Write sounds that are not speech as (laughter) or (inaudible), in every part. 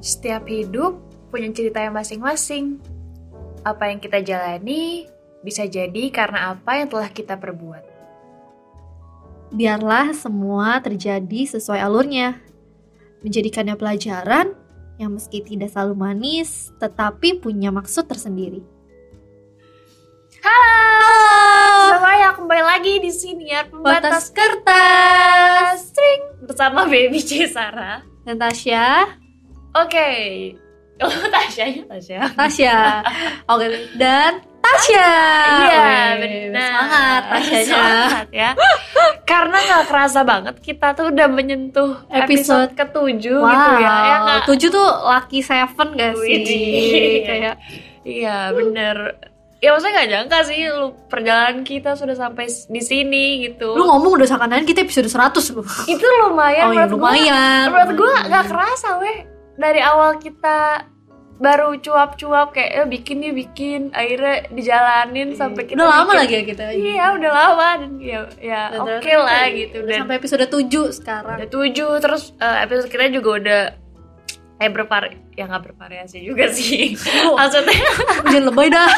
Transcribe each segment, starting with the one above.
Setiap hidup punya ceritanya masing-masing. Apa yang kita jalani bisa jadi karena apa yang telah kita perbuat. Biarlah semua terjadi sesuai alurnya. Menjadikannya pelajaran yang meski tidak selalu manis, tetapi punya maksud tersendiri. Halo, semuanya kembali lagi di sini ya pembatas kertas. String bersama Baby C Sarah. Dan Tasya, Oke. Oh, (laughs) Tasya ya, Tasya. Tasya. Oke, dan Tasya. Iya, benar. Semangat Tasyanya. Semangat ya. Karena nggak kerasa banget kita tuh udah menyentuh episode, Episode. ketujuh Wow, gitu ya. Ya nggak? tujuh tuh lucky seven gak sih? Kayak Iya, bener. Ya maksudnya nggak nyangka sih lu perjalanan kita sudah sampai di sini gitu. lu ngomong udah seakan kita episode 100 lu. itu lumayan Oh iya, menurut gua. lumayan. menurut gue lumayan. nggak kerasa weh dari awal kita baru cuap-cuap kayak eh, bikin nih bikin akhirnya dijalanin sampai kita Udah lama bikin. lagi ya kita. iya udah lama dan ya ya oke ternyata lah kayak gitu dan sampai episode 7 sekarang. udah tujuh terus eh, episode kita juga udah kayak bervari ya nggak bervariasi juga (laughs) sih Oh. maksudnya (laughs) Jangan lebay dah.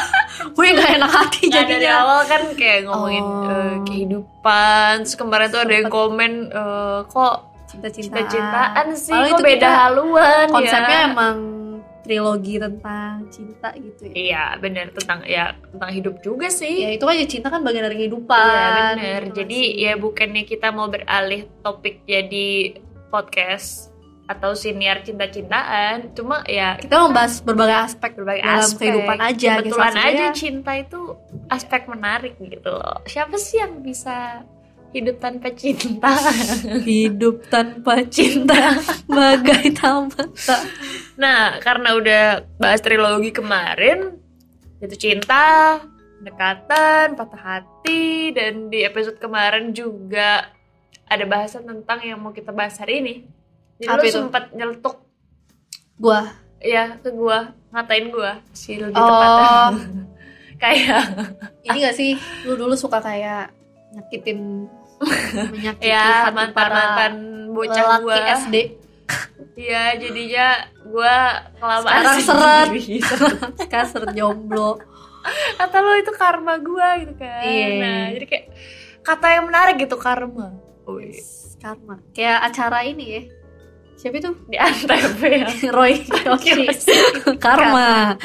Gue gak enak hati Nah, dari jadinya. awal kan kayak ngomongin Oh. eh, kehidupan terus kemarin tuh ada yang komen eh, kok Cinta-cintaan. cinta-cintaan sih kok itu beda haluan Konsepnya ya emang trilogi tentang cinta gitu ya. Iya bener tentang ya tentang hidup juga sih. Ya itu aja cinta kan bagian dari kehidupan. Iya bener. Gitu Jadi sih. ya bukannya kita mau beralih topik jadi podcast atau siniar cinta-cintaan, cuma ya kita membahas berbagai aspek berbagai dalam aspek kehidupan aja. gitu. Kebetulan aja cinta itu aspek menarik gitu loh. Siapa sih yang bisa hidup tanpa cinta? (laughs) hidup tanpa cinta (laughs) bagai tamat tak nah, karena udah bahas trilogi kemarin, itu cinta, pendekatan, patah hati, dan di episode kemarin juga ada bahasan tentang yang mau kita bahas hari ini. Jadi Apa sempat nyeletuk gua ya ke gua, ngatain gua sih lebih Oh. tepatnya. (laughs) Kayak ini gak sih lu dulu suka kayak nyakitin menyakiti (laughs) ya hati mantan para mantan bocah gua. SD (laughs) Iya, jadinya gua kelamaan Sekarang seret. (laughs) sendiri. kasar jomblo Kata lo itu karma gua gitu kan. Iya. Nah, jadi kayak kata yang menarik gitu karma. Wih, karma kayak acara ini ya siapa itu di antv ya. (laughs) Roy Yoshi (laughs) karma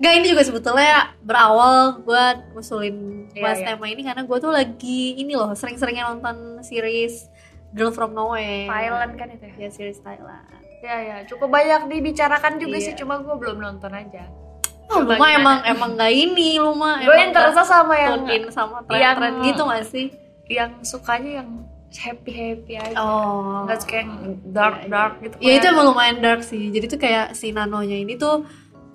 Gak ini juga sebetulnya berawal buat ngusulin bahas iya. tema ini karena gue tuh lagi ini loh sering-seringnya nonton series Girl from Nowhere Thailand kan itu ya. ya series Thailand Ya ya, cukup banyak dibicarakan juga Iya. sih, cuma gua belum nonton aja. Oh, lu mah emang emang gak ini lu mah Gue yang terasa sama yang sama yang- tren-tren gitu gak sih? yang sukanya yang happy happy aja. Oh. Nggak suka yang dark Iya, iya. dark gitu. Ya itu kayak- emang lumayan dark sih. Jadi tuh kayak si Nanonya ini tuh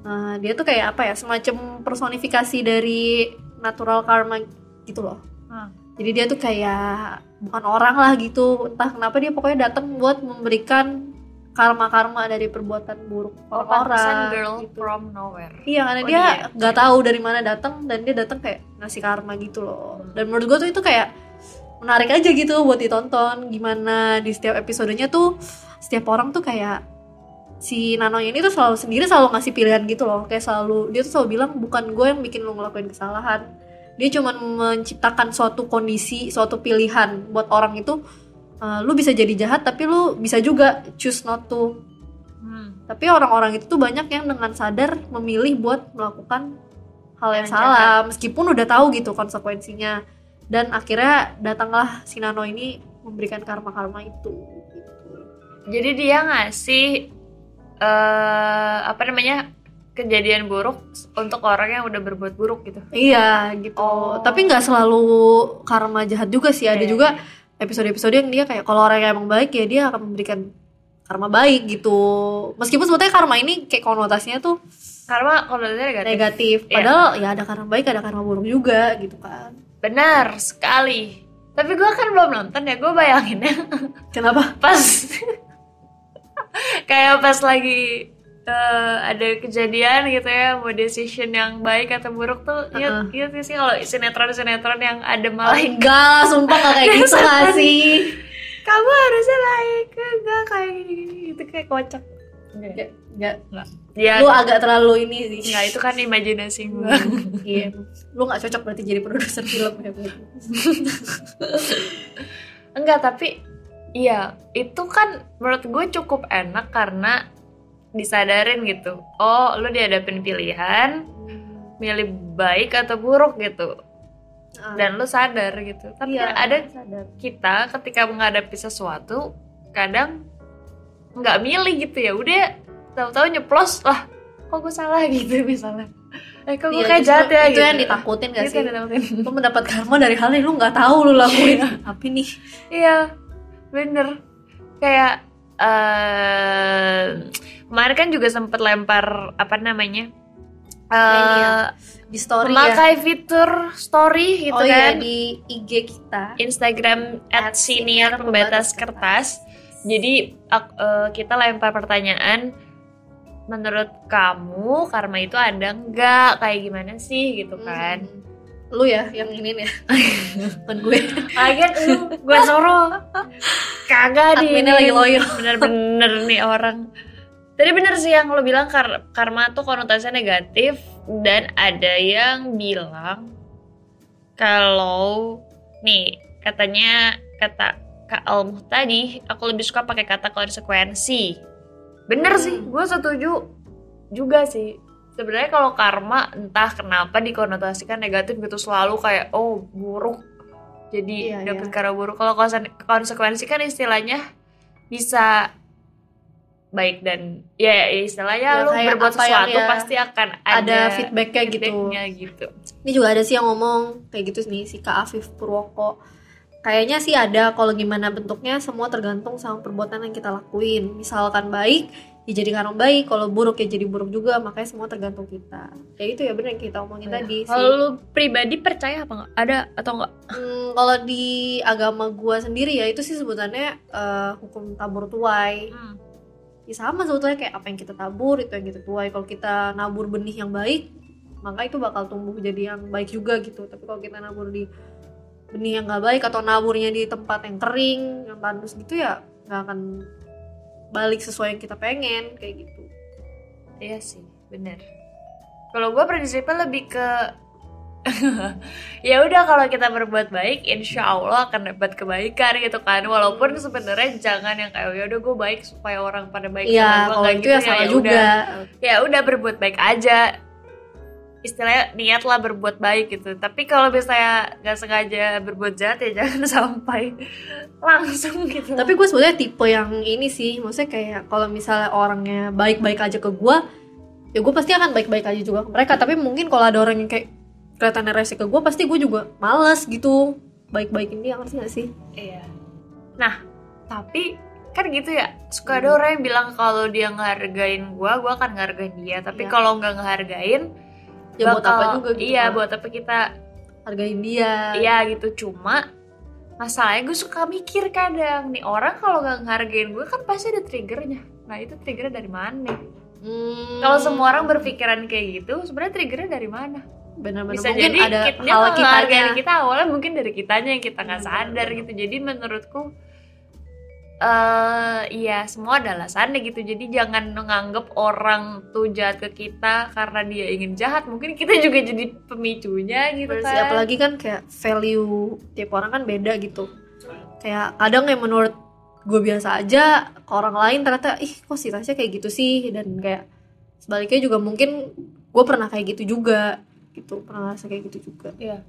uh, dia tuh kayak apa ya semacam personifikasi dari natural karma gitu loh. Hmm. Jadi dia tuh kayak bukan orang lah gitu. Entah kenapa dia pokoknya datang buat memberikan karma-karma dari perbuatan buruk orang. girl gitu. from nowhere. Iya karena Oh, dia dia. nggak tahu dari mana datang dan dia datang kayak ngasih karma gitu loh. Dan menurut gue tuh itu kayak menarik aja gitu buat ditonton. Gimana di setiap episodenya tuh setiap orang tuh kayak si Nanonya ini tuh selalu sendiri selalu ngasih pilihan gitu loh. Kayak selalu dia tuh selalu bilang bukan gue yang bikin lo ngelakuin kesalahan. Dia cuma menciptakan suatu kondisi, suatu pilihan buat orang itu. uh, lu bisa jadi jahat tapi lu bisa juga choose not to Hmm. tapi orang-orang itu tuh banyak yang dengan sadar memilih buat melakukan hal yang Yang salah meskipun udah tahu gitu konsekuensinya dan akhirnya datanglah si Nano ini memberikan karma-karma itu gitu. Jadi dia ngasih eh apa namanya kejadian buruk untuk orang yang udah berbuat buruk gitu. iya gitu Oh. tapi nggak selalu karma jahat juga sih ada Iya, juga episode-episode yang dia kayak kalau orang yang emang baik ya dia akan memberikan karma baik gitu meskipun sebetulnya karma ini kayak konotasinya tuh kalau dia negatif. negatif Iya. padahal ya ada karma baik ada karma buruk juga gitu kan Benar sekali. Tapi gue kan belum nonton ya, gue bayanginnya kenapa? Pas. (laughs) Kayak pas lagi eh, ada kejadian gitu ya mau decision yang baik atau buruk tuh Uh-uh. iya iya sih kalau sinetron sinetron yang ada malah enggak sumpah gak kayak gitu (laughs) gak sih? Kamu harusnya baik enggak kayak gini gini gitu kayak kocak. Nggak, nggak. Ya, Lu agak terlalu ini sih. nggak itu kan imajinasi gue. (laughs) Iya. Lu nggak cocok berarti jadi produser film ya. (laughs) Enggak, tapi iya, itu kan menurut gue cukup enak karena disadarin gitu. Oh, lu dihadapin pilihan, milih baik atau buruk gitu. Ah, Dan lu sadar gitu. Tapi iya, ada sadar. kita ketika menghadapi sesuatu kadang nggak milih gitu ya. Udah tahu-tahu nyeplos lah. Kok gue salah (laughs) gitu misalnya. Eh kok gue Iya, kayak jahat ya itu gitu. yang ditakutin gak Itu sih? yang. Lu mendapat karma dari hal yang lu nggak tahu lu lakuin. Apa nih? Iya, bener. Kayak eh kemarin kan juga sempet lempar apa namanya? Ya, eh Di story ya. memakai fitur story gitu oh iya kan. di IG kita. Instagram at senior pembatas kertas. Jadi ak- eh, kita lempar pertanyaan menurut kamu karma itu ada nggak kayak gimana sih gitu kan? Hmm. Lu ya yang ini ya. (laughs) Bukan gue. Lu gue suruh kagak di Adminnya lagi loyo. bener-bener nih orang Tadi bener sih yang lo bilang kar- karma tuh konotasinya negatif dan ada yang bilang kalau nih katanya kata Kak Almuh tadi aku lebih suka pakai kata konsekuensi. Bener sih, gue setuju juga sih. Sebenarnya kalau karma entah kenapa dikonotasikan negatif gitu selalu kayak oh buruk. Jadi Iya, dapet iya. karma buruk. Kalau konse- konsekuensi kan istilahnya bisa baik dan ya istilahnya Ya, lu berbuat sesuatu ya, pasti akan ada ada, feedbacknya gitu. feedbacknya gitu. Ini juga ada sih yang ngomong kayak gitu nih si Kak Afif Purwoko. Kayaknya sih ada kalau gimana bentuknya semua tergantung sama perbuatan yang kita lakuin. Misalkan baik, ya jadi karena baik. Kalau buruk ya jadi buruk juga. Makanya semua tergantung kita. Kayak itu ya bener yang kita omongin tadi sih. Kalau lu pribadi percaya apa nggak? Ada atau nggak? Hmm, kalau di agama gua sendiri ya itu sih sebutannya eh, hukum tabur tuai. Hmm. Ya sama sebetulnya kayak apa yang kita tabur itu yang kita tuai. Kalau kita nabur benih yang baik, maka itu bakal tumbuh jadi yang baik juga gitu. Tapi kalau kita nabur di benih yang nggak baik atau naburnya di tempat yang kering, yang tandus gitu ya nggak akan balik sesuai yang kita pengen kayak gitu. Iya sih, bener. Kalau gue prinsipnya lebih ke (laughs) ya udah kalau kita berbuat baik, insya Allah akan dapat kebaikan gitu kan. Walaupun sebenarnya jangan yang kayak ya udah gue baik supaya orang pada baik Iya, sama gue nggak gitu ya salah ya juga. udah. Ya udah berbuat baik aja. Istilahnya niatlah berbuat baik gitu. Tapi kalau misalnya nggak sengaja berbuat jahat ya jangan (laughs) sampai langsung gitu. Tapi gue sebenarnya tipe yang ini sih, maksudnya kayak kalau misalnya orangnya baik-baik aja ke gue, ya gue pasti akan baik-baik aja juga ke mereka. Tapi mungkin kalau ada orang yang kayak kelihatannya rese ke gue, pasti gue juga males gitu baik-baikin dia ngerti gak sih? Iya. Nah, tapi kan gitu ya. Suka ada orang yang bilang kalau dia ngehargain gua, gua akan ngehargain dia. Tapi Iya. kalau nggak ngehargain, Ya buat apa juga gitu? Iya, kan? buat apa kita? hargain dia. Iya gitu. Cuma masalahnya gue suka mikir kadang nih orang kalau nggak ngehargain gue kan pasti ada triggernya. Nah itu triggernya dari mana? Hmm, Kalau semua orang berpikiran kayak gitu, sebenarnya triggernya dari mana? benar-benar Bisa mungkin jadi ada kita, hal kitanya. kita awalnya mungkin dari kitanya yang kita nggak Benar, sadar benar. gitu. Jadi menurutku eh iya semua ada alasannya gitu. Jadi jangan menganggap orang tuh jahat ke kita karena dia ingin jahat. Mungkin kita juga jadi pemicunya gitu kan. sih, apalagi kan kayak value tiap orang kan beda gitu kayak kadang yang menurut gue biasa aja ke orang lain ternyata ih kok si Tasya kayak gitu sih dan kayak sebaliknya juga mungkin gue pernah kayak gitu juga gitu pernah ngerasa kayak gitu juga Iya.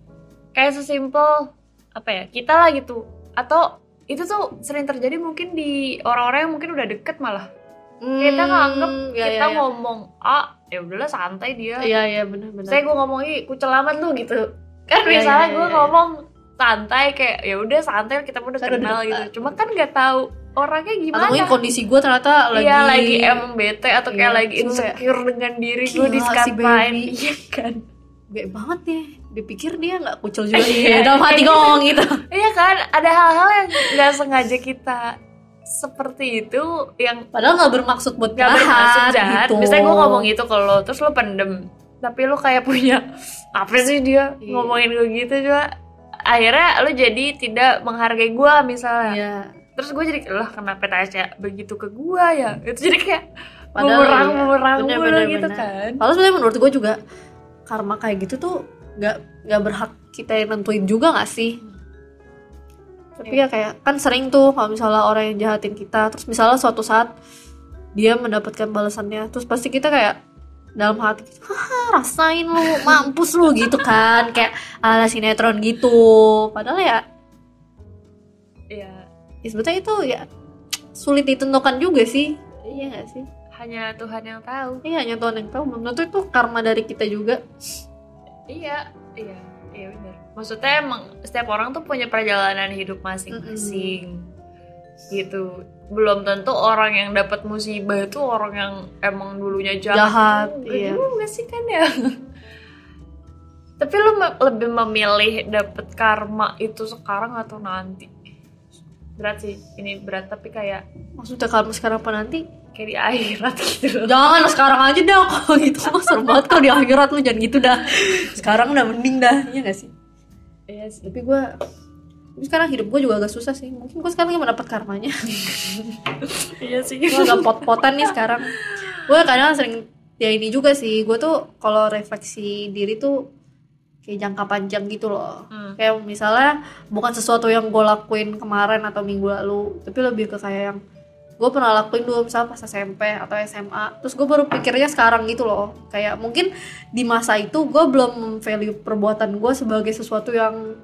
Kayak sesimpel apa ya? Kita lah gitu. Atau itu tuh sering terjadi mungkin di orang-orang yang mungkin udah deket malah. Kita nganggep Hmm, ya, kita ya, ya. ngomong, "Ah, ya udahlah santai dia." iya iya benar-benar saya gue ngomong ih kucel amat lu gitu kan Iya, misalnya iya, gue iya, iya. ngomong santai kayak ya udah santai kita udah udah kenal dekat. gitu cuma kan nggak tahu orangnya atau gimana mungkin kondisi gue ternyata lagi iya lagi emang bete atau kayak Iya, lagi insecure dengan diri gue "Gila, di si skapain baby." iya kan gede banget nih dipikir dia nggak kucel juga (laughs) Iya, iya dalam hati (laughs) gue ngomong gitu iya kan ada hal-hal yang nggak sengaja kita seperti itu yang padahal nggak bermaksud buat nggak bermaksud jahat, jahat gitu. misalnya gue ngomong itu ke lo terus lo pendem tapi lo kayak punya (laughs) apa sih dia Iya. ngomongin gue gitu juga akhirnya lo jadi tidak menghargai gue misalnya Iya. terus gue jadi lah kenapa Tasya begitu ke gue ya itu jadi kayak Padahal bumerang iya. mulu bener, gitu bener. kan Padahal sebenarnya menurut gue juga karma kayak gitu tuh nggak nggak berhak kita yang nentuin juga nggak sih? Tapi ya kayak kan sering tuh kalau misalnya orang yang jahatin kita, terus misalnya suatu saat dia mendapatkan balasannya, terus pasti kita kayak dalam hati haha rasain lu (laughs) mampus lu gitu kan kayak ala sinetron gitu. Padahal ya Iya. ya sebetulnya itu ya sulit ditentukan juga sih. Iya gak sih hanya Tuhan yang tahu. Iya hanya Tuhan yang tahu. Belum tentu itu karma dari kita juga. Iya iya iya benar. Maksudnya emang setiap orang tuh punya perjalanan hidup masing-masing. Gitu. Belum tentu orang yang dapat musibah itu orang yang emang dulunya jahat, Jahat, iya. juga sih kan ya? (laughs) Tapi lu lebih memilih dapat karma itu sekarang atau nanti? Berat sih ini berat tapi kayak maksudnya karma sekarang apa nanti kayak di akhirat gitu loh. Jangan sekarang aja dah kalau gitu. Mah serem banget kalau di akhirat lu jangan gitu dah. Sekarang udah mending dah iya gak sih? Iya sih. Tapi gue tapi sekarang hidup gue juga agak susah sih. Mungkin gue sekarang yang mendapat karmanya. (laughs) Iya sih. Gue agak pot-potan nih sekarang. Gue kadang sering ya ini juga sih. Gue tuh kalau refleksi diri tuh kayak jangka panjang gitu loh. Hmm. kayak misalnya bukan sesuatu yang gue lakuin kemarin atau minggu lalu tapi lebih ke kayak yang gue pernah lakuin dulu misalnya pas SMP atau SMA terus gue baru pikirnya sekarang gitu loh. Kayak mungkin di masa itu gue belum value perbuatan gue sebagai sesuatu yang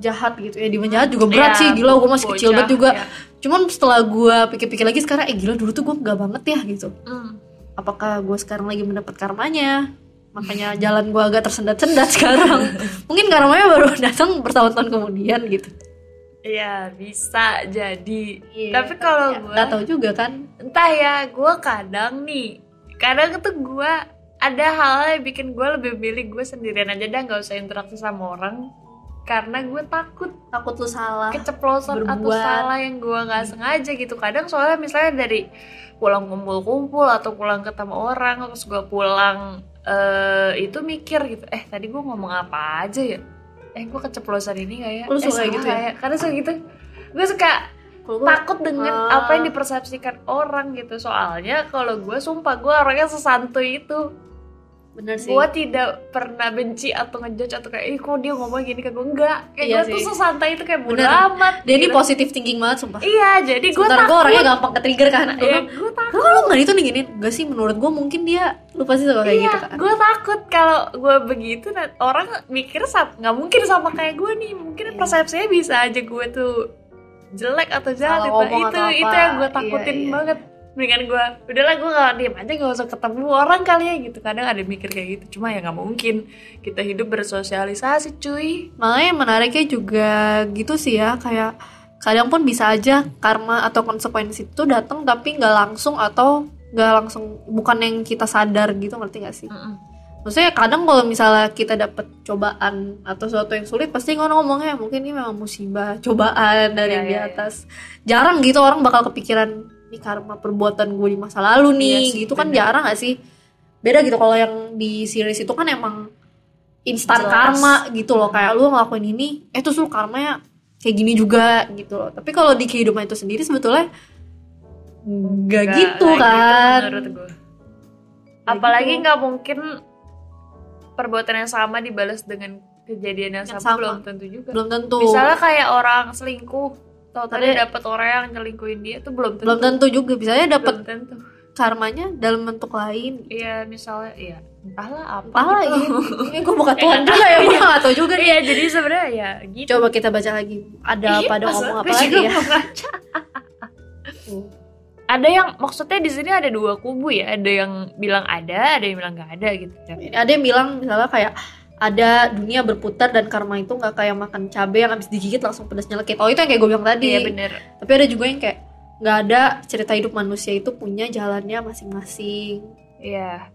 jahat gitu. Ya di jahat juga berat Iya, sih. Gila gue masih kecil banget juga. ya. cuman setelah gue pikir-pikir lagi sekarang eh gila dulu tuh gue nggak banget ya gitu. Hmm. apakah gue sekarang lagi mendapat karmanya? Makanya jalan gue agak tersendat-sendat sekarang. (laughs) Mungkin karmanya baru (laughs) datang bertahun-tahun kemudian gitu Iya bisa jadi. Iya, Tapi kalau ya, gue nggak tahu juga kan. Entah ya, gue kadang nih, kadang tuh gue ada hal yang bikin gue lebih milih gue sendirian aja dah nggak usah interaksi sama orang. Karena gue takut takut lu salah keceplosan atau berbuat. salah yang gue nggak sengaja gitu. Kadang soalnya misalnya dari pulang kumpul-kumpul atau pulang ketemu orang terus gue pulang eh itu mikir gitu eh tadi gue ngomong apa aja ya eh gue keceplosan ini gak ya Lu eh, suka salah gitu ya? karena suka gitu gue suka gua- takut dengan Ah. apa yang dipersepsikan orang gitu soalnya kalau gue sumpah gue orangnya sesantuy itu bener sih. Gue tidak pernah benci atau ngejudge atau kayak ih kok dia ngomong gini ke gue enggak. Kayak Iya gue tuh sih. sesantai itu kayak bodo amat dia ini gitu. positif thinking banget sumpah. Iya jadi gue Sementara gue takut. orangnya gampang ke trigger kan. Ya Gua gue takut. kalau nggak itu nih gini? Gak sih menurut gue mungkin dia Lu pasti suka kayak iya gitu kan. gue takut kalau gue begitu orang mikir nggak mungkin sama kayak gue nih. Mungkin Iya. persepsinya bisa aja gue tuh jelek atau jahat Salah itu itu itu apa. yang gue Iya, takutin iya. banget mendingan gue udahlah gue gak diem aja gak usah ketemu orang kali ya gitu kadang ada mikir kayak gitu cuma ya nggak mungkin kita hidup bersosialisasi cuy Makanya menariknya juga gitu sih ya Kayak kadang pun bisa aja karma atau konsekuensi itu datang tapi nggak langsung atau nggak langsung bukan yang kita sadar gitu ngerti gak sih? Mm-mm. Maksudnya kadang kalau misalnya kita dapet cobaan atau sesuatu yang sulit pasti orang ngomongnya mungkin ini memang musibah, cobaan dari yang di iya, iya. atas. Jarang gitu orang bakal kepikiran ini karma perbuatan gue di masa lalu nih, Iya sih, gitu kan bener. jarang gak sih? Beda gitu kalau yang di series itu kan emang instan karma gitu loh kayak lu ngelakuin ini, eh terus lu karmanya kayak gini juga gitu loh. Tapi kalau di kehidupan itu sendiri sebetulnya nggak gitu nggak kan? menurut gue Nggak apalagi gitu. nggak mungkin perbuatan yang sama dibalas dengan kejadian yang, Yang sama, sama. belum tentu juga Belum tentu. misalnya kayak orang selingkuh tau tadi dapat orang yang nyelingkuhin dia itu belum tentu belum tentu. juga dapat belum tentu. karmanya dalam bentuk lain. Iya misalnya iya. Entahlah apa Entahlah gitu. (laughs) ini, ini gue bukan Tuhan juga ya, gue gak tau juga nih. Iya jadi sebenarnya ya gitu. Coba kita baca lagi, ada Iya, pada ngomong apa lagi ya? baca. (laughs) ada yang maksudnya di sini ada dua kubu ya. Ada yang bilang ada ada yang bilang nggak ada gitu. Ada yang bilang misalnya kayak ada dunia berputar dan karma itu gak kayak makan cabai yang habis digigit langsung pedas nyelekit. Oh itu yang kayak gue bilang tadi. Iya bener. Tapi ada juga yang kayak gak ada cerita hidup manusia itu punya jalannya masing-masing. Iya.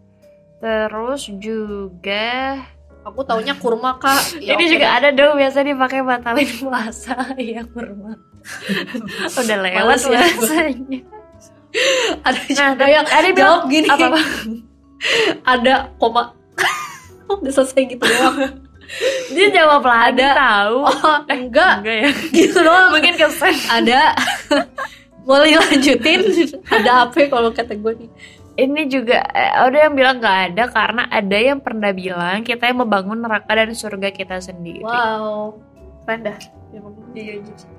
Terus juga Aku taunya kurma kak. (laughs) Ya, ini oke juga ada dong biasa dipakai batalin puasa. (laughs) Iya kurma. (laughs) Udah lewat Males ya. Ada Nah, juga tapi yang ada jawab gini. apa, apa? Ada koma (laughs) Udah selesai gitu doang (laughs) Dia jawab lagi Ada. tahu. Oh enggak Enggak ya. (laughs) Gitu doang Mungkin kesen. ada boleh lanjutin ada apa kalau kata gue nih ini juga eh, ada yang bilang nggak ada karena ada yang pernah bilang kita yang membangun neraka dan surga kita sendiri. wow keren dah Dia ngomong. Iya, just-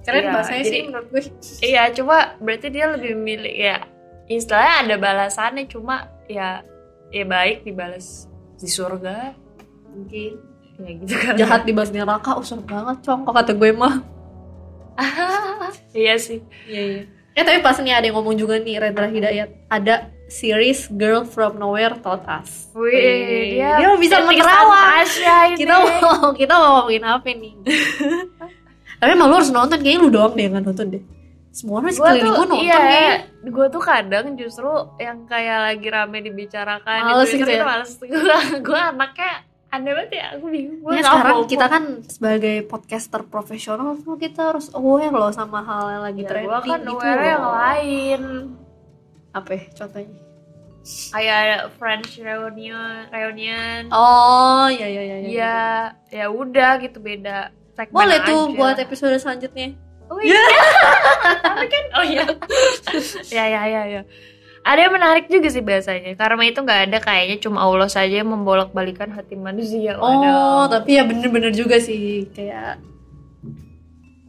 keren Iya, bahasanya sih jadi- menurut gue Iya, cuma berarti dia lebih memilih ya istilahnya ada balasannya cuma ya ya baik dibalas di surga. Mungkin. Ya gitu kan. jahat di di neraka oh serem banget cong kok kata gue mah. (laughs) Iya sih. iya iya. Eh tapi pas nih ada yang ngomong juga nih Rendra Hidayat ada series Girl from Nowhere Taught Us. Wih, dia, dia bisa setting menerawang. Ini. kita mau (laughs) kita mau ngomongin apa nih? (laughs) Tapi emang lu harus nonton kayaknya lu doang deh yang nonton deh semua orang sekeliling gue nonton iya, kayaknya gue tuh kadang justru yang kayak lagi rame dibicarakan Males gitu ya? males (laughs) gue gue anaknya aneh banget ya aku bingung gue Ya, sekarang kita kan sebagai podcaster profesional tuh kita harus aware loh sama hal yang lagi ya, trending gue kan aware yang lain Apa ya, contohnya? kayak French reunion reunion Oh, iya iya iya. iya. ya ya udah gitu beda Boleh tuh aja. buat episode selanjutnya. Oh iya. (laughs) Tapi kan oh iya. (laughs) Ya ya ya ya. Ada yang menarik juga sih biasanya karma itu nggak ada kayaknya cuma Allah saja yang membolak balikan hati manusia. Oh, Waduh. tapi ya bener-bener juga sih. Kayak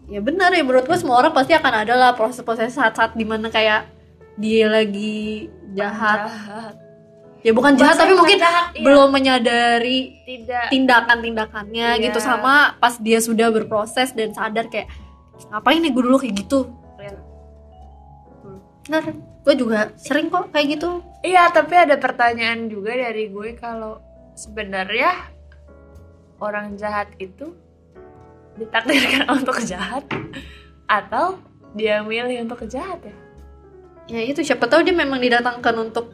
ya benar ya menurut gue semua orang pasti akan ada lah proses-proses saat-saat di mana kayak dia lagi jahat. Jahat. Ya bukan jahat Bahasanya tapi mungkin jahat, iya. belum menyadari tidak. tindakan-tindakannya Iya. gitu. Sama pas dia sudah berproses dan sadar kayak ngapain nih gue dulu kayak gitu? Benar gue juga sering kok kayak gitu. Iya, tapi ada pertanyaan juga dari gue kalau sebenarnya orang jahat itu ditakdirkan (laughs) untuk jahat atau dia milih untuk jahat ya? ya itu siapa tahu dia memang didatangkan untuk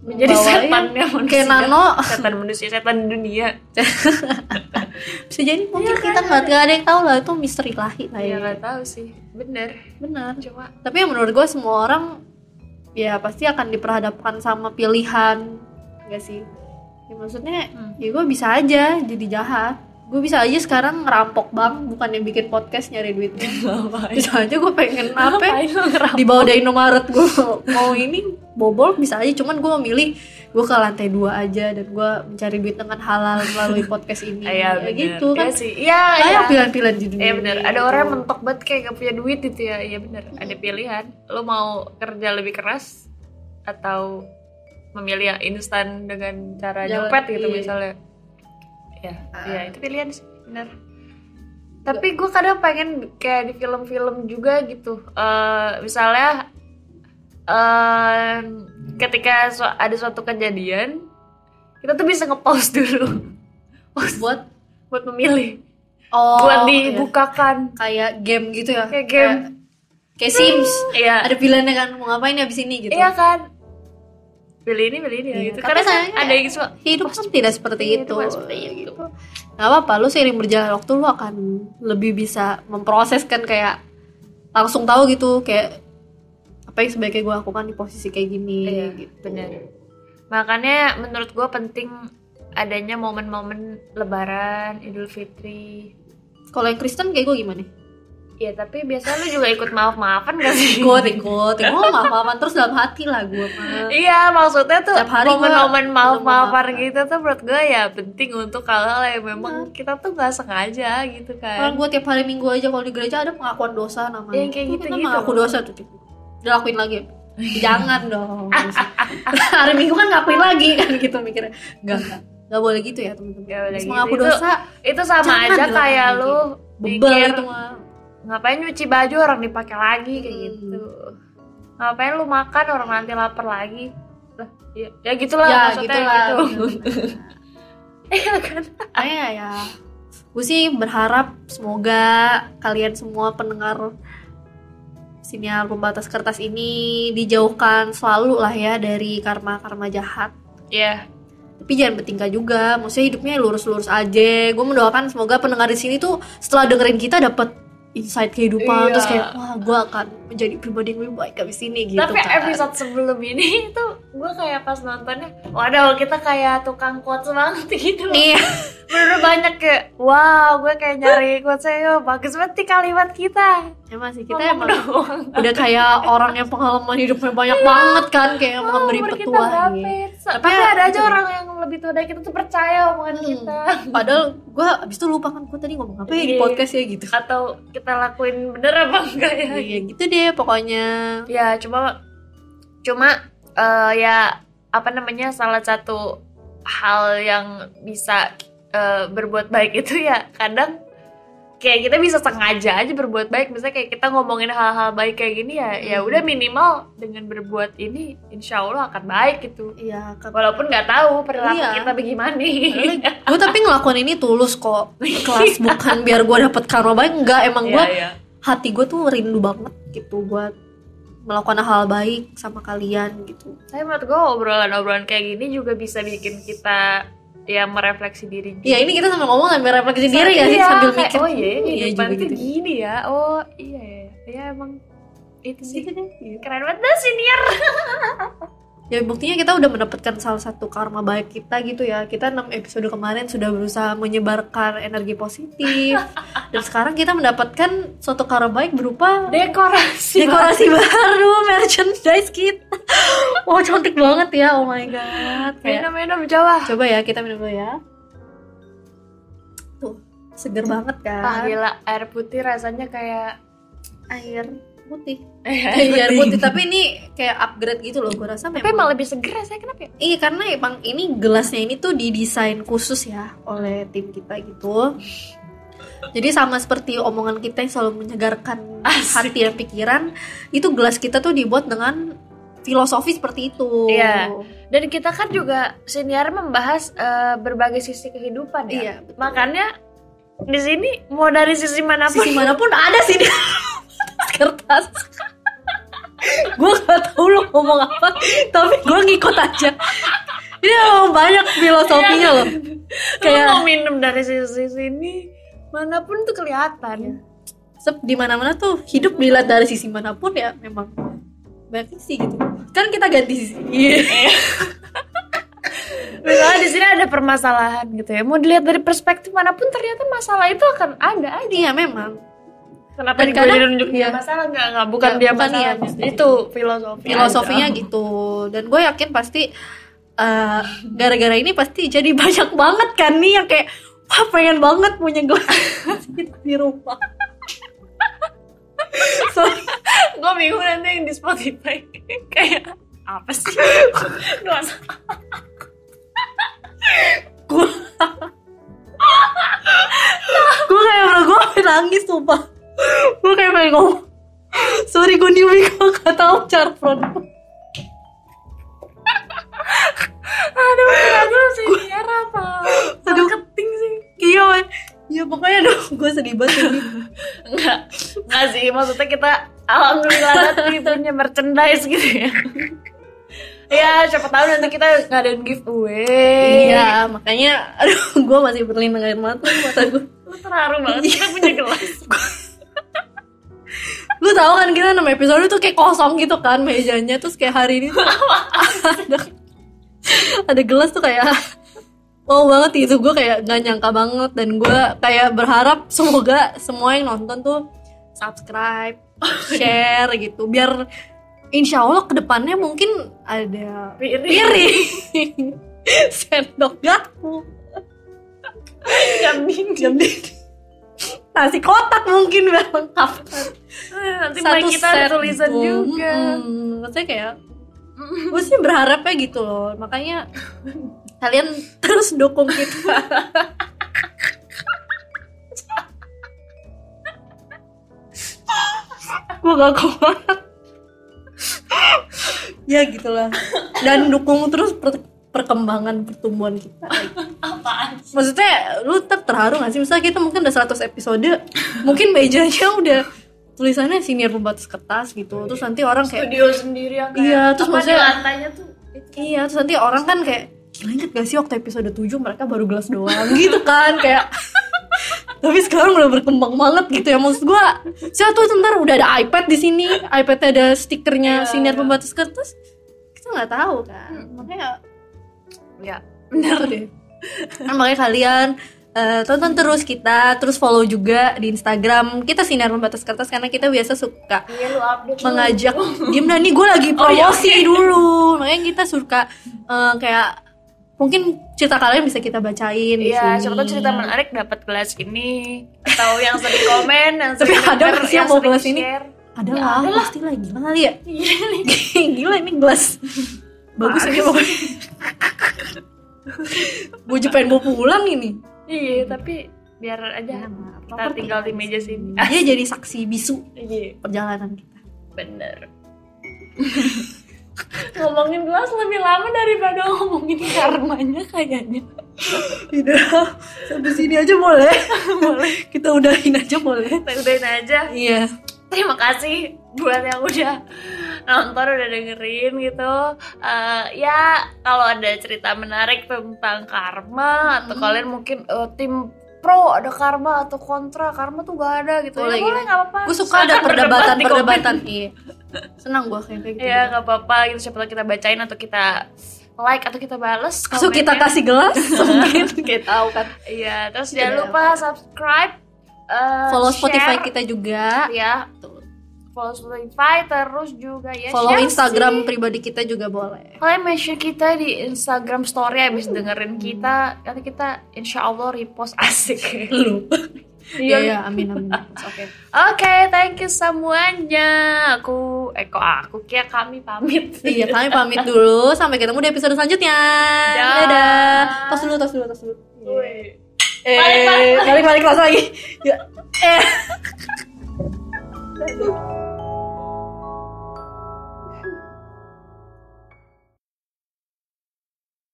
Menjadi setannya manusia. kayak Nano Setan manusia, setan dunia. (laughs) bisa jadi mungkin Iya kan? kita nggak nggak ada yang tahu lah itu misteri ilahi lah Ya ya nggak tahu sih, bener. benar Cuma tapi yang menurut gue semua orang ya pasti akan diperhadapkan sama pilihan enggak sih ya maksudnya Hmm. ya gue bisa aja jadi jahat gue bisa aja sekarang ngerampok bang. Bukan yang bikin podcast nyari duitnya. (laughs) Bisa aja gue pengen apa? Di bawah dari Indomaret gue (laughs) mau ini bobol bisa aja cuman gue memilih gue ke lantai dua aja dan gue mencari duit dengan halal melalui podcast ini. (laughs) Ya Iya, bener. gitu kan. Iya sih. Iya, banyak iya. pilihan-pilihan di dunia Iya bener, ada gitu. orang yang mentok banget kayak gak punya duit gitu ya. Iya bener, ada pilihan. Lo mau kerja lebih keras Atau memilih yang instan dengan cara Jalan, nyopet gitu iya. misalnya Ya, Ah. iya itu pilihan sih, bener Tapi gue kadang pengen kayak di film-film juga gitu. Eh, Misalnya eh, Ketika su- ada suatu kejadian Kita tuh bisa nge-pause (laughs) dulu. Buat? Buat memilih. Oh Buat iya. dibukakan. Kayak game gitu ya? Kayak game. kayak Sims. Iya. Ada pilihannya kan mau ngapain abis ini gitu? Iya kan. Pilih ini, pilih ini Iya, gitu. Karena kan sayangnya ada yang suka hidup kan tidak seperti itu seperti itu. gitu nggak apa-apa lu seiring berjalan waktu lu akan lebih bisa memproses kan kayak langsung tahu gitu kayak apa yang sebaiknya gue lakukan di posisi kayak gini Iya, gitu benar. Makanya menurut gue penting adanya momen-momen Lebaran, Idul Fitri. kalau yang Kristen kayak gue gimana Ya tapi biasanya lu juga ikut maaf-maafan gak sih? ikut ikut ikut oh, maaf maafan terus dalam hati lah gue mah Iya maksudnya tuh momen-momen maaf-maafan maaf-maafan. gitu tuh menurut gue ya penting untuk hal-hal yang memang kita tuh nggak sengaja gitu Orang kan. gue tiap hari minggu aja kalau di gereja ada pengakuan dosa namanya. Yang kayak gitu-gitu. mengaku dosa tuh. Tip. Udah lakuin lagi. Jangan dong. (laughs) hari minggu kan ngakuin lagi kan gitu mikirnya. Enggak, enggak. Enggak boleh gitu ya, teman-teman. Nggak boleh gitu. mengaku Itu dosa, Itu sama aja kayak lagi. lu bebel mikir itu mah. Ngapain nyuci baju orang dipakai lagi kayak Hmm. gitu. Ngapain lu makan orang nanti lapar lagi. Lah ya, ya gitulah Ya, maksudnya gitulah. gitu. (laughs) Iya kan? Kayak ya gue sih berharap semoga kalian semua pendengar siniar pembatas kertas ini dijauhkan selalu lah ya dari karma-karma jahat. Ya tapi jangan bertingkah juga. Maksudnya hidupnya lurus-lurus aja. Gue mendoakan semoga pendengar di sini tuh setelah dengerin kita dapat insight kehidupan Iya. terus kayak wah gue akan menjadi pribadi yang lebih baik abis ini gitu tapi kan episode sebelum ini (laughs) itu gue kayak pas nontonnya waduh kita kayak tukang quotes banget (laughs) gitu iya bener banyak kayak wow gue kayak nyari quotesnya yo bagus banget kalimat kita emang sih kita Ngomong emang udah kayak (laughs) orang yang pengalaman hidupnya banyak banget kan kayak Oh, memberi umur kita petuah berapa gitu. ya? Tapi tapi, ya, ada aja itu. orang yang lebih tua dari kita tuh percaya omongan Hmm. kita padahal gue abis itu lupa kan gue tadi ngomong apa ya di Iya. podcast ya gitu atau kita lakuin bener apa enggak ya Iya gitu deh pokoknya ya cuma cuma eh, ya apa namanya salah satu hal yang bisa eh, berbuat baik itu ya kadang kayak kita bisa sengaja aja berbuat baik. Misalnya kayak kita ngomongin hal-hal baik kayak gini ya ya Hmm. udah minimal dengan berbuat ini insya Allah akan baik gitu. Iya walaupun nggak tahu perilaku Iya. kita bagaimana (laughs) gue tapi ngelakuin ini tulus kok. Kelas bukan biar gue dapet karma baik enggak. Emang gue Iya, iya. hati gue tuh rindu banget gitu buat melakukan hal baik sama kalian gitu. Tapi menurut gue obrolan-obrolan kayak gini juga bisa bikin kita ya merefleksi diri Iya ini kita sambil ngomong sambil refleksi diri ya sih Iya, sambil kayak, mikir? Oh iya Iya depan juga gitu. gini ya. Oh iya ya ya emang itu sih. Gitu keren banget senior (laughs) Ya buktinya kita udah mendapatkan salah satu karma baik kita gitu ya. Kita 6 episode kemarin sudah berusaha menyebarkan energi positif. (laughs) Dan sekarang kita mendapatkan suatu karma baik berupa dekorasi dekorasi baru, merchandise kita (laughs) Wow cantik banget ya, oh my god. Kayak minum-minum Jawa Coba. Ya kita minum dulu ya. Tuh, seger banget ah kan. gila. Air putih rasanya kayak Air putih. air (laughs) Iya, air (laughs) putih, tapi ini kayak upgrade gitu loh. Gue rasa tapi memang. emang lebih seger saya kenapa ya Iya, karena emang ini gelasnya ini tuh didesain khusus ya oleh tim kita gitu. Jadi sama seperti omongan kita yang selalu menyegarkan Asik. hati dan pikiran, itu gelas kita tuh dibuat dengan filosofi seperti itu. Iya. dan kita kan juga senior membahas eh, berbagai sisi kehidupan ya Iya, betul. makanya di sini mau dari sisi mana pun sisi mana pun ada sih (laughs) kertas. Gue gak tahu lo ngomong apa tapi gue ngikut aja. Ini emang banyak filosofinya loh. Kayak kayak mau minum dari sisi sini mana pun tuh kelihatan. Sep di mana mana tuh hidup dilihat dari sisi mana pun ya memang banyak sih gitu. Kan kita ganti sisi. Iya. misalnya di sini ada permasalahan gitu ya. Mau dilihat dari perspektif mana pun ternyata masalah itu akan ada aja. Iya memang kenapa Dan gue kadang- dia iya. masalah? Nggak nggak bukan Nggak, dia bukan masalah dia. itu. Filosofi filosofinya aja. gitu. Dan gue yakin pasti eh, gara-gara ini pasti jadi (laughs) banyak banget kan nih yang kayak wah pengen banget punya gitu (laughs) di rumah. (laughs) So, gue bingung nanti yang di Spotify. Kayak apa sih? Gue gue kayak bro gue nangis sumpah gue kayak pengen ngomong sorry gue newbie gue gak tau cara front aduh aduh senior apa? Aduh. marketing sih. Iya iya pokoknya aduh gue sedih banget ini enggak enggak sih maksudnya kita alhamdulillah banget punya merchandise gitu ya. Ya siapa tahu nanti kita ngadain giveaway. Iya makanya aduh gue masih berlindung air mata mata gue lu terharu banget kita punya gelas (laughs) lu tahu kan kita 6 episode tuh kayak kosong gitu kan mejanya. Terus kayak hari ini tuh ada ada gelas tuh kayak wow banget itu gue kayak gak nyangka banget dan gue kayak berharap semoga semua yang nonton tuh subscribe share gitu. Biar insya Allah ke depannya mungkin ada piring. (laughs) sendok dinding jam dinding nasi kotak mungkin biar lengkap nanti mulai kita ada tulisan gitu. juga. Mm-mm. maksudnya kayak gue sih berharapnya gitu loh. Makanya kalian terus dukung kita. Gue gak kuat ya gitulah dan dukung terus per- perkembangan pertumbuhan kita apaan maksudnya lu tetap terharu gak sih? Misalnya kita mungkin udah 100 episode mungkin mejanya (laughs) udah tulisannya senior pembatas kertas gitu. Terus nanti orang kayak studio sendiri yang kayak Iya, terus maksudnya- lantainya tuh? Iya terus nanti orang kan kayak gila inget gak sih waktu episode 7 mereka baru gelas doang? (laughs) Gitu kan kayak. (laughs) Tapi sekarang udah berkembang banget gitu ya. Maksud gua siapa tuh? Ntar udah ada iPad di sini. iPad ada stikernya Iya, senior iya. pembatas kertas. Kita nggak tahu kan. Hmm. makanya ya bener deh kan makanya kalian eh, tonton terus kita terus follow juga di Instagram. Kita sinar membatas kertas karena kita biasa suka iya lu update mengajak diem dah nih? Gue lagi Oh, iya, promosi dulu. Makanya kita suka eh, kayak mungkin cerita kalian bisa kita bacain Iya, siapa tahu cerita menarik dapat gelas ini. Atau yang sering komen, yang Tapi sering ada denger, yang mau gelas ini? share. ada Ya, lah pasti lah. Gila kali ya? Iya (laughs) gila ini gelas. (laughs) Bagus ini pokoknya (laughs) gue juga pengen bawa pulang ini Iya, tapi biar aja kita tinggal di meja sini. dia jadi saksi bisu Iya, perjalanan kita bener. (laughs) ngomongin gelas lebih lama daripada ngomongin karmanya kayaknya. Udah, sampai sini aja boleh. (laughs) boleh. Kita udahin aja boleh. Kita udahin aja. Iya. Terima kasih buat yang udah nonton, udah dengerin gitu. Eh, ya kalau ada cerita menarik tentang karma atau Hmm. kalian mungkin eh, tim pro ada karma atau kontra karma tuh gak ada gitu. Boleh, ya, boleh gila. nggak apa-apa. Gue suka ada komen. perdebatan-perdebatan. Iya. Senang gue kayak gitu. Iya nggak apa-apa gitu siapa tahu kita bacain atau kita like atau kita bales. So kita kasih gelas (laughs) mungkin kita tahu kan. Iya terus Iya. jangan lupa subscribe. eh, Follow Spotify share, kita juga. ya. Follow Spotify terus juga ya. Follow Instagram sih. pribadi kita juga boleh. Kalian mention kita di Instagram story abis dengerin kita Nanti kita insya Allah repost asik Lu. Iya. Iya, amin amin. Oke. Oke, thank you semuanya Aku, eh kok aku, kira kami pamit Iya, kami pamit dulu. Sampai ketemu di episode selanjutnya. Dah. Dadah. Tos dulu, tos dulu, tos dulu. Eh, Balik, balik, balik balik kelas lagi. Ya. Eh. (laughs)